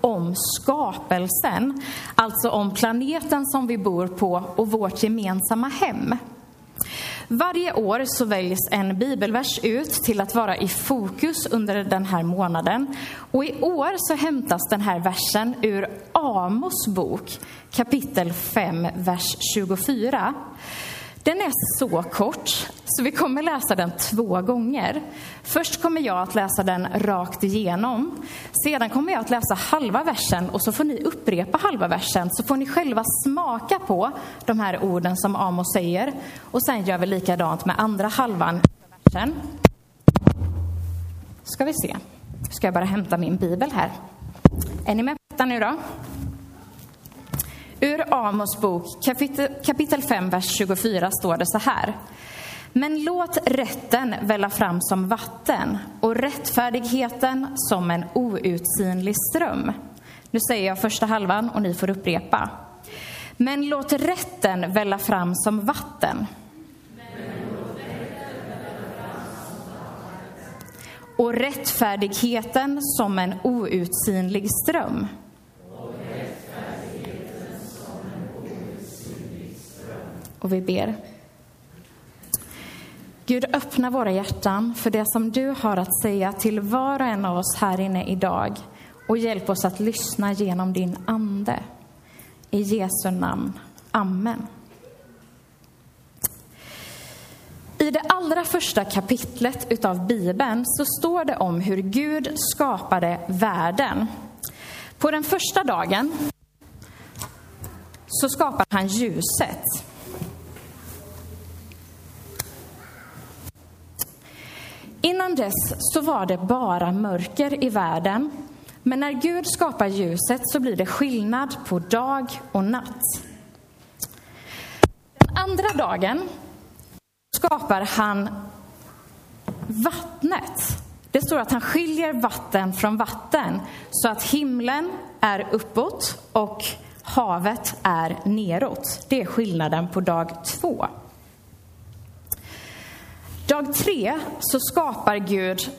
om skapelsen, alltså om planeten som vi bor på och vårt gemensamma hem. Varje år så väljs en bibelvers ut till att vara i fokus under den här månaden. Och i år så hämtas den här versen ur Amos bok, kapitel 5, vers 24. Den är så kort, så vi kommer läsa den två gånger. Först kommer jag att läsa den rakt igenom. Sedan kommer jag att läsa halva versen och så får ni upprepa halva versen så får ni själva smaka på de här orden som Amos säger. Och sen gör vi likadant med andra halvan versen. Ska vi se. Ska jag bara hämta min bibel här. Är ni med på detta nu då? Ur Amos bok kapitel, 5, vers 24 står det så här. Men låt rätten välla fram som vatten och rättfärdigheten som en outsinlig ström. Nu säger jag första halvan och ni får upprepa. Men låt rätten välla fram som vatten. Och rättfärdigheten som en outsinlig ström. Och vi ber. Gud, öppna våra hjärtan för det som du har att säga till var och en av oss här inne idag och hjälp oss att lyssna genom din Ande. I Jesu namn. Amen. I det allra första kapitlet utav Bibeln så står det om hur Gud skapade världen. På den första dagen så skapar han ljuset. Innan dess så var det bara mörker i världen. Men när Gud skapar ljuset så blir det skillnad på dag och natt. Den andra dagen skapar han vattnet. Det står att han skiljer vatten från vatten så att himlen är uppåt och havet är neråt. Det är skillnaden på dag två. Dag tre så skapar Gud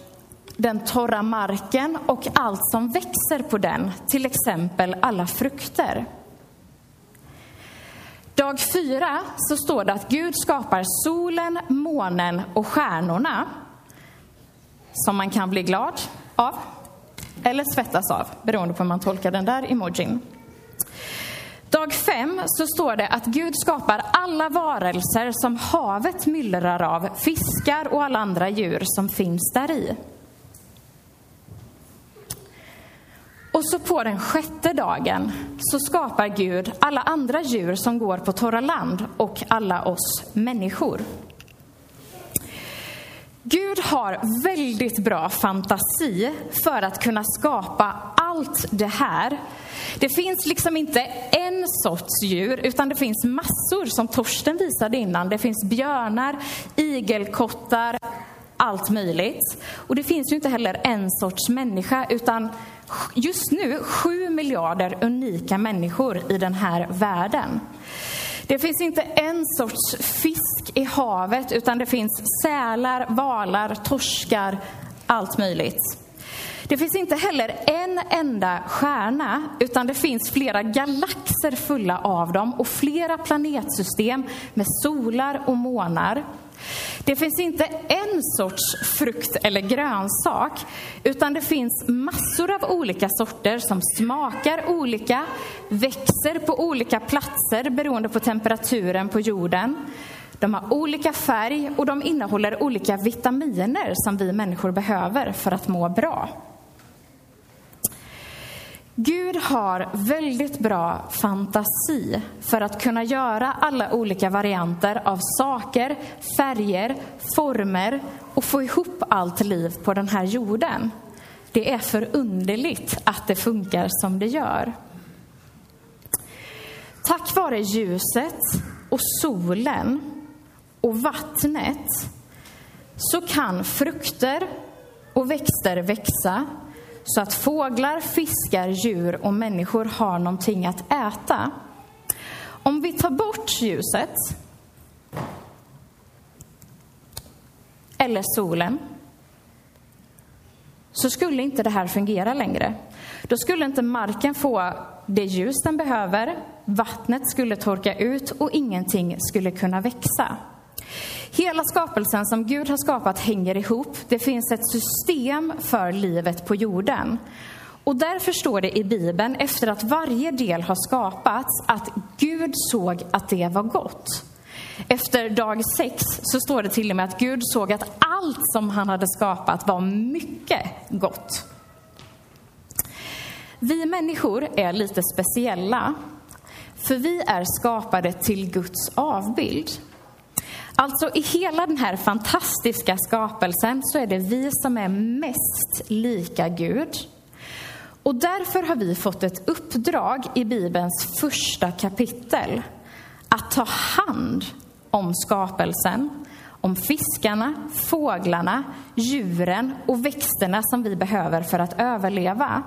den torra marken och allt som växer på den, till exempel alla frukter. Dag fyra så står det att Gud skapar solen, månen och stjärnorna som man kan bli glad av eller svettas av, beroende på hur man tolkar den där emojin. Dag fem så står det att Gud skapar alla varelser som havet myllrar av, fiskar och alla andra djur som finns där i. Och så på den sjätte dagen så skapar Gud alla andra djur som går på torra land och alla oss människor. Gud har väldigt bra fantasi för att kunna skapa allt det här. Det finns liksom inte en sorts djur, utan det finns massor, som Torsten visade innan. Det finns björnar, igelkottar, allt möjligt. Och det finns ju inte heller en sorts människa, utan just nu sju miljarder unika människor i den här världen. Det finns inte en sorts fisk i havet, utan det finns sälar, valar, torskar, allt möjligt. Det finns inte heller en enda stjärna, utan det finns flera galaxer fulla av dem och flera planetsystem med solar och månar. Det finns inte en sorts frukt eller grönsak, utan det finns massor av olika sorter som smakar olika, växer på olika platser beroende på temperaturen på jorden. De har olika färg och de innehåller olika vitaminer som vi människor behöver för att må bra. Gud har väldigt bra fantasi för att kunna göra alla olika varianter av saker, färger, former och få ihop allt liv på den här jorden. Det är förunderligt att det funkar som det gör. Tack vare ljuset och solen och vattnet så kan frukter och växter växa så att fåglar, fiskar, djur och människor har någonting att äta. Om vi tar bort ljuset eller solen så skulle inte det här fungera längre. Då skulle inte marken få det ljus den behöver, vattnet skulle torka ut och ingenting skulle kunna växa. Hela skapelsen som Gud har skapat hänger ihop. Det finns ett system för livet på jorden. Och därför står det i Bibeln, efter att varje del har skapats, att Gud såg att det var gott. Efter dag sex så står det till och med att Gud såg att allt som han hade skapat var mycket gott. Vi människor är lite speciella, för vi är skapade till Guds avbild. Alltså i hela den här fantastiska skapelsen så är det vi som är mest lika Gud. Och därför har vi fått ett uppdrag i Bibelns första kapitel att ta hand om skapelsen, om fiskarna, fåglarna, djuren och växterna som vi behöver för att överleva.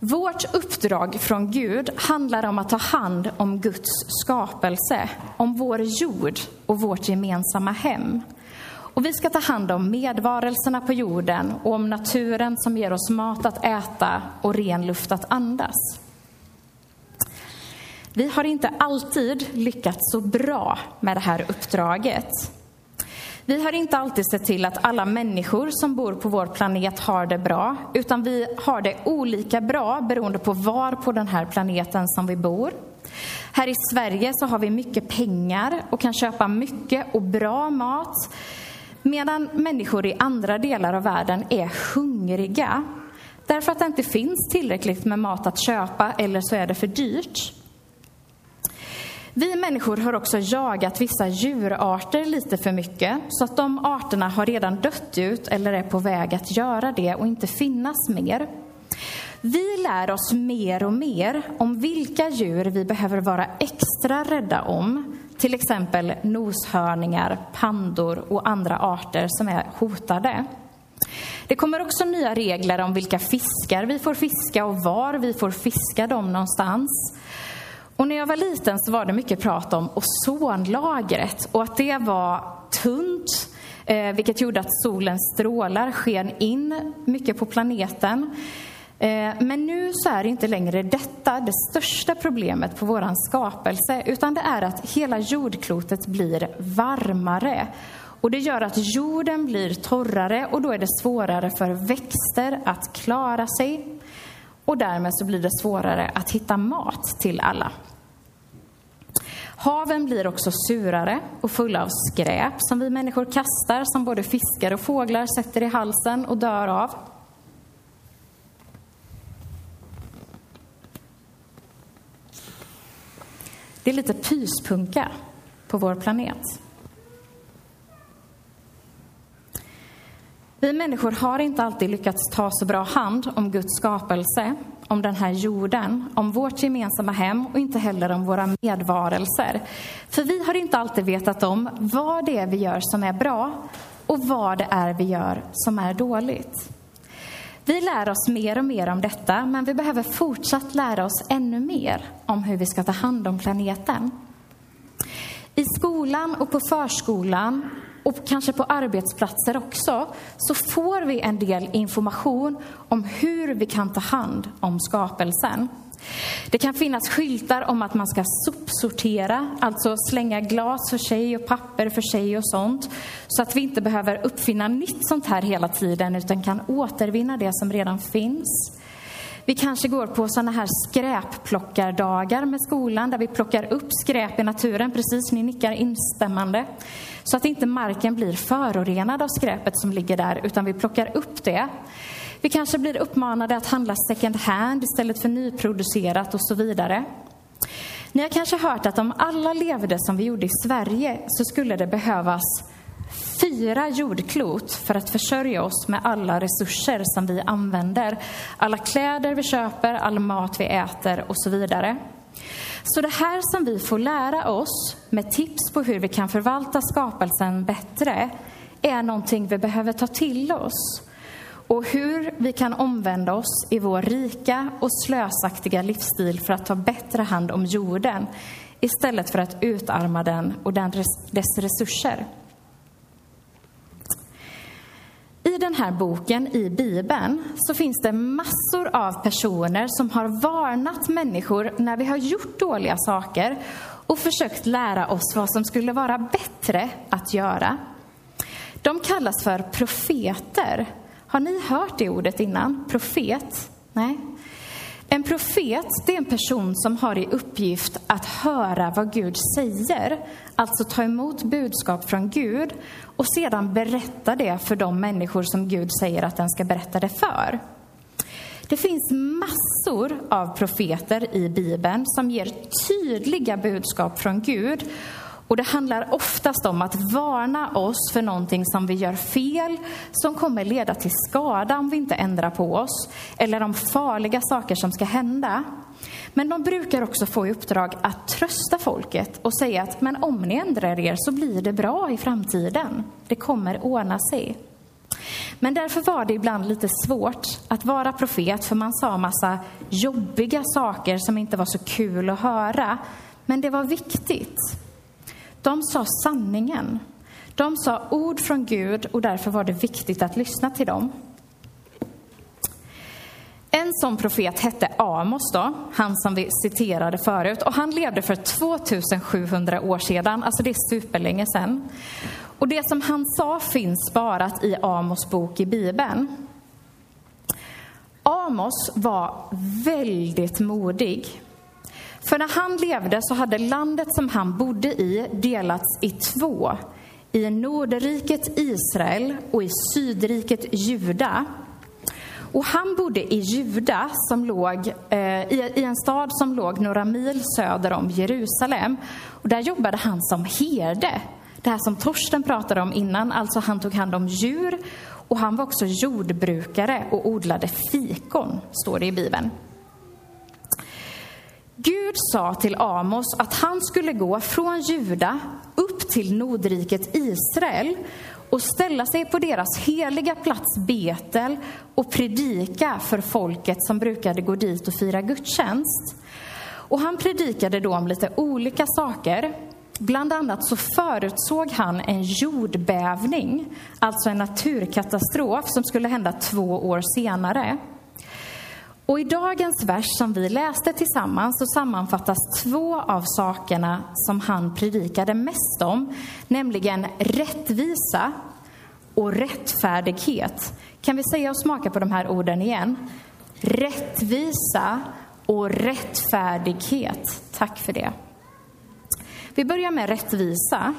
Vårt uppdrag från Gud handlar om att ta hand om Guds skapelse, om vår jord och vårt gemensamma hem. Och vi ska ta hand om medvarelserna på jorden och om naturen som ger oss mat att äta och ren luft att andas. Vi har inte alltid lyckats så bra med det här uppdraget. Vi har inte alltid sett till att alla människor som bor på vår planet har det bra, utan vi har det olika bra beroende på var på den här planeten som vi bor. Här i Sverige så har vi mycket pengar och kan köpa mycket och bra mat, medan människor i andra delar av världen är hungriga därför att det inte finns tillräckligt med mat att köpa eller så är det för dyrt. Vi människor har också jagat vissa djurarter lite för mycket, så att de arterna har redan dött ut eller är på väg att göra det och inte finnas mer. Vi lär oss mer och mer om vilka djur vi behöver vara extra rädda om, till exempel noshörningar, pandor och andra arter som är hotade. Det kommer också nya regler om vilka fiskar vi får fiska och var vi får fiska dem någonstans. Och när jag var liten så var det mycket prat om ozonlagret och att det var tunt, eh, vilket gjorde att solens strålar sken in mycket på planeten. Eh, men nu så är inte längre detta det största problemet på vår skapelse, utan det är att hela jordklotet blir varmare. Och det gör att jorden blir torrare och då är det svårare för växter att klara sig. Och därmed så blir det svårare att hitta mat till alla. Haven blir också surare och fulla av skräp som vi människor kastar, som både fiskar och fåglar sätter i halsen och dör av. Det är lite pyspunka på vår planet. Vi människor har inte alltid lyckats ta så bra hand om Guds skapelse, om den här jorden, om vårt gemensamma hem och inte heller om våra medvarelser. För vi har inte alltid vetat om vad det är vi gör som är bra och vad det är vi gör som är dåligt. Vi lär oss mer och mer om detta, men vi behöver fortsatt lära oss ännu mer om hur vi ska ta hand om planeten. I skolan och på förskolan och kanske på arbetsplatser också, så får vi en del information om hur vi kan ta hand om skapelsen. Det kan finnas skyltar om att man ska sopsortera, alltså slänga glas för sig och papper för sig och sånt, så att vi inte behöver uppfinna nytt sånt här hela tiden, utan kan återvinna det som redan finns. Vi kanske går på sådana här skräpplockardagar med skolan där vi plockar upp skräp i naturen. Precis, ni nickar instämmande. Så att inte marken blir förorenad av skräpet som ligger där, utan vi plockar upp det. Vi kanske blir uppmanade att handla second hand istället för nyproducerat och så vidare. Ni har kanske hört att om alla levde som vi gjorde i Sverige så skulle det behövas fyra jordklot för att försörja oss med alla resurser som vi använder. Alla kläder vi köper, all mat vi äter och så vidare. Så det här som vi får lära oss med tips på hur vi kan förvalta skapelsen bättre är någonting vi behöver ta till oss. Och hur vi kan omvända oss i vår rika och slösaktiga livsstil för att ta bättre hand om jorden istället för att utarma den och dess resurser. I den här boken, i Bibeln, så finns det massor av personer som har varnat människor när vi har gjort dåliga saker och försökt lära oss vad som skulle vara bättre att göra. De kallas för profeter. Har ni hört det ordet innan? Profet? Nej. En profet det är en person som har i uppgift att höra vad Gud säger, alltså ta emot budskap från Gud och sedan berätta det för de människor som Gud säger att den ska berätta det för. Det finns massor av profeter i Bibeln som ger tydliga budskap från Gud och det handlar oftast om att varna oss för någonting som vi gör fel, som kommer leda till skada om vi inte ändrar på oss, eller om farliga saker som ska hända. Men de brukar också få i uppdrag att trösta folket och säga att men om ni ändrar er så blir det bra i framtiden. Det kommer ordna sig. Men därför var det ibland lite svårt att vara profet, för man sa massa jobbiga saker som inte var så kul att höra. Men det var viktigt. De sa sanningen. De sa ord från Gud och därför var det viktigt att lyssna till dem. En sån profet hette Amos, då, han som vi citerade förut. Och han levde för 2700 år sedan, alltså det är superlänge sedan. Och det som han sa finns sparat i Amos bok i Bibeln. Amos var väldigt modig. För när han levde så hade landet som han bodde i delats i två. I Nordriket Israel och i Sydriket Juda. Och han bodde i Juda, som låg, eh, i, i en stad som låg några mil söder om Jerusalem. Och där jobbade han som herde. Det här som Torsten pratade om innan, alltså han tog hand om djur och han var också jordbrukare och odlade fikon, står det i Bibeln. Gud sa till Amos att han skulle gå från Juda upp till Nordriket Israel och ställa sig på deras heliga plats Betel och predika för folket som brukade gå dit och fira gudstjänst. Och han predikade då om lite olika saker. Bland annat så förutsåg han en jordbävning, alltså en naturkatastrof som skulle hända två år senare. Och i dagens vers som vi läste tillsammans så sammanfattas två av sakerna som han predikade mest om, nämligen rättvisa och rättfärdighet. Kan vi säga och smaka på de här orden igen? Rättvisa och rättfärdighet. Tack för det. Vi börjar med rättvisa.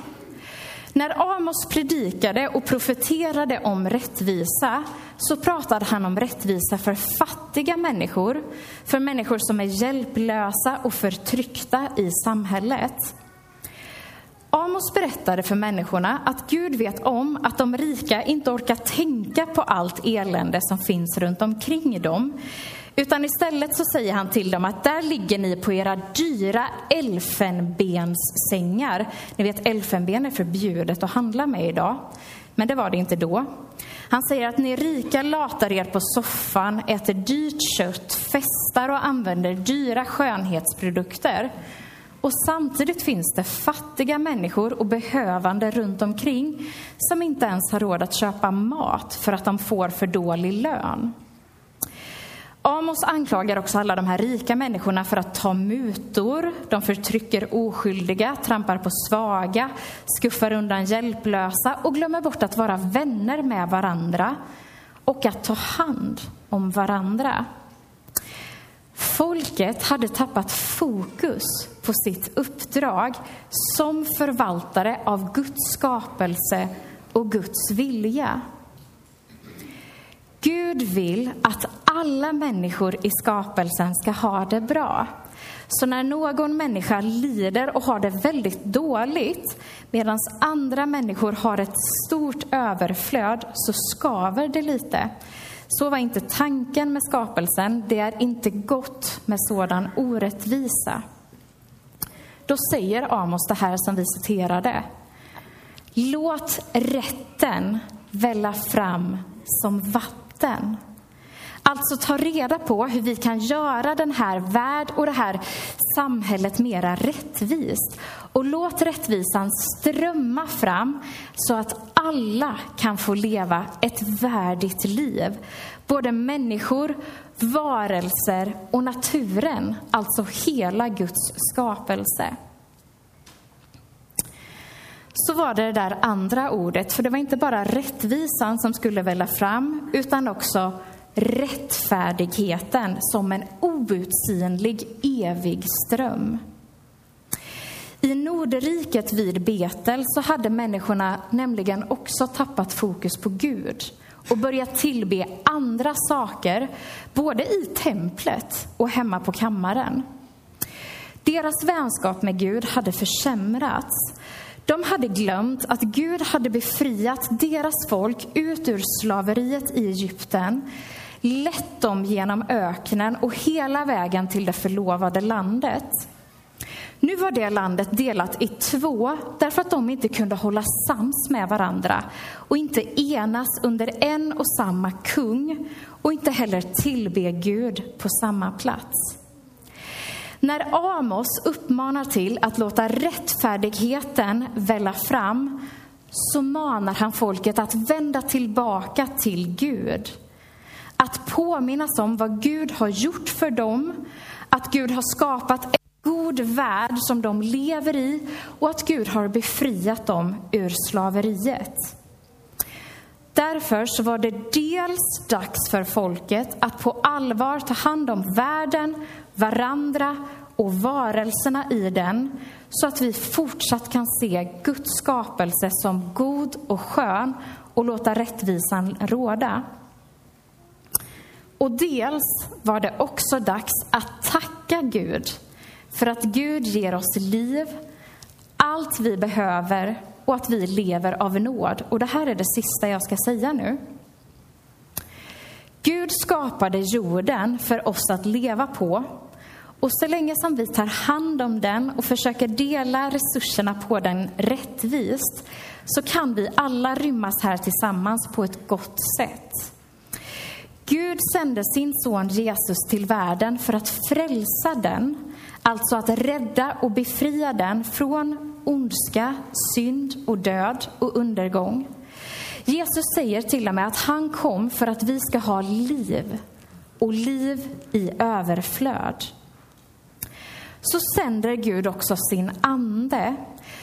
När Amos predikade och profeterade om rättvisa så pratade han om rättvisa för fattiga människor, för människor som är hjälplösa och förtryckta i samhället. Amos berättade för människorna att Gud vet om att de rika inte orkar tänka på allt elände som finns runt omkring dem. Utan istället så säger han till dem att där ligger ni på era dyra elfenbenssängar. Ni vet elfenben är förbjudet att handla med idag. Men det var det inte då. Han säger att ni rika latar er på soffan, äter dyrt kött, festar och använder dyra skönhetsprodukter. Och samtidigt finns det fattiga människor och behövande runt omkring som inte ens har råd att köpa mat för att de får för dålig lön. Amos anklagar också alla de här rika människorna för att ta mutor. De förtrycker oskyldiga, trampar på svaga, skuffar undan hjälplösa och glömmer bort att vara vänner med varandra och att ta hand om varandra. Folket hade tappat fokus på sitt uppdrag som förvaltare av Guds skapelse och Guds vilja. Gud vill att alla människor i skapelsen ska ha det bra. Så när någon människa lider och har det väldigt dåligt medan andra människor har ett stort överflöd så skaver det lite. Så var inte tanken med skapelsen. Det är inte gott med sådan orättvisa. Då säger Amos det här som vi citerade. Låt rätten välla fram som vatten. Alltså ta reda på hur vi kan göra den här värld och det här samhället mera rättvist. Och låt rättvisan strömma fram så att alla kan få leva ett värdigt liv. Både människor, varelser och naturen, alltså hela Guds skapelse. Så var det det där andra ordet, för det var inte bara rättvisan som skulle välla fram, utan också rättfärdigheten som en outsinlig evig ström. I Nordriket vid Betel så hade människorna nämligen också tappat fokus på Gud och börjat tillbe andra saker, både i templet och hemma på kammaren. Deras vänskap med Gud hade försämrats. De hade glömt att Gud hade befriat deras folk ut ur slaveriet i Egypten, lett dem genom öknen och hela vägen till det förlovade landet. Nu var det landet delat i två därför att de inte kunde hålla sams med varandra och inte enas under en och samma kung och inte heller tillbe Gud på samma plats. När Amos uppmanar till att låta rättfärdigheten välla fram så manar han folket att vända tillbaka till Gud. Att påminnas om vad Gud har gjort för dem, att Gud har skapat en god värld som de lever i och att Gud har befriat dem ur slaveriet. Därför så var det dels dags för folket att på allvar ta hand om världen, varandra och varelserna i den så att vi fortsatt kan se Guds skapelse som god och skön och låta rättvisan råda. Och dels var det också dags att tacka Gud för att Gud ger oss liv, allt vi behöver och att vi lever av nåd. Och det här är det sista jag ska säga nu. Gud skapade jorden för oss att leva på. Och så länge som vi tar hand om den och försöker dela resurserna på den rättvist så kan vi alla rymmas här tillsammans på ett gott sätt. Gud sände sin son Jesus till världen för att frälsa den, alltså att rädda och befria den från ondska, synd och död och undergång. Jesus säger till och med att han kom för att vi ska ha liv och liv i överflöd. Så sänder Gud också sin ande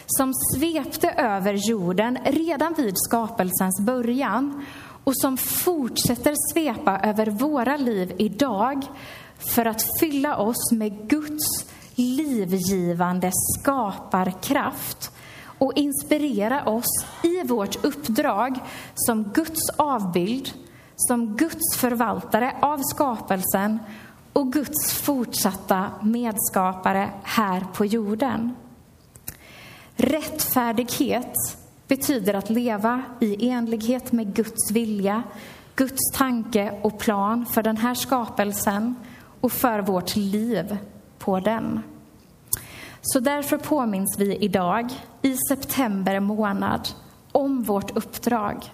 som svepte över jorden redan vid skapelsens början och som fortsätter svepa över våra liv idag för att fylla oss med Guds livgivande skaparkraft och inspirera oss i vårt uppdrag som Guds avbild, som Guds förvaltare av skapelsen och Guds fortsatta medskapare här på jorden. Rättfärdighet betyder att leva i enlighet med Guds vilja, Guds tanke och plan för den här skapelsen och för vårt liv på den. Så därför påminns vi idag, i september månad, om vårt uppdrag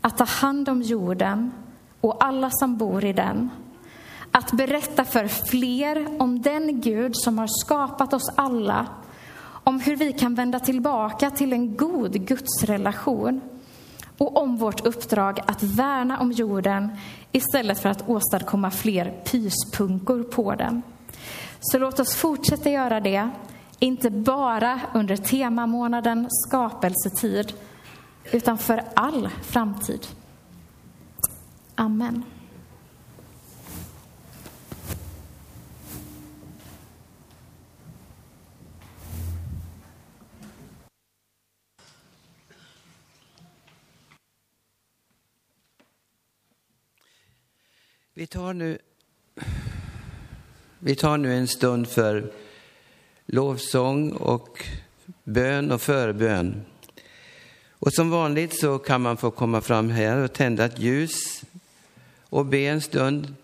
att ta hand om jorden och alla som bor i den. Att berätta för fler om den Gud som har skapat oss alla om hur vi kan vända tillbaka till en god gudsrelation och om vårt uppdrag att värna om jorden istället för att åstadkomma fler pyspunkor på den. Så låt oss fortsätta göra det, inte bara under temamånaden skapelsetid, utan för all framtid. Amen. Vi tar nu, vi tar nu en stund för lovsång och bön och förbön. Och som vanligt så kan man få komma fram här och tända ett ljus och be en stund.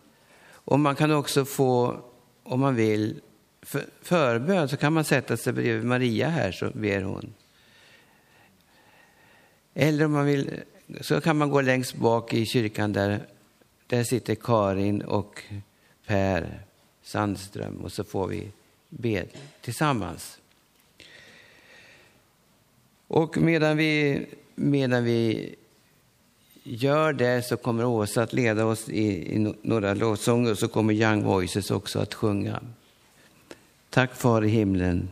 Och man kan också få, om man vill, för, förbön så kan man sätta sig bredvid Maria här så ber hon. Eller om man vill så kan man gå längst bak i kyrkan där där sitter Karin och Per Sandström och så får vi be tillsammans. Och medan vi, medan vi gör det så kommer Åsa att leda oss i, i några lovsånger och så kommer Young Voices också att sjunga. Tack Far i himlen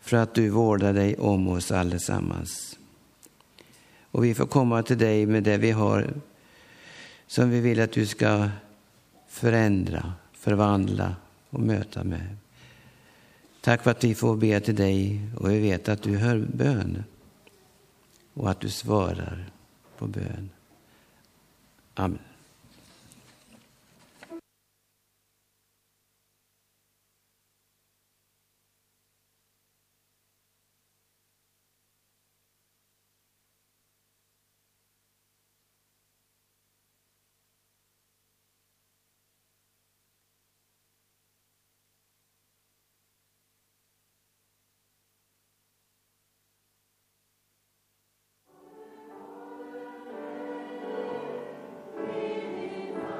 för att du vårdar dig om oss allesammans. Och vi får komma till dig med det vi har som vi vill att du ska förändra, förvandla och möta med. Tack för att vi får be till dig och vi vet att du hör bön och att du svarar på bön. Amen.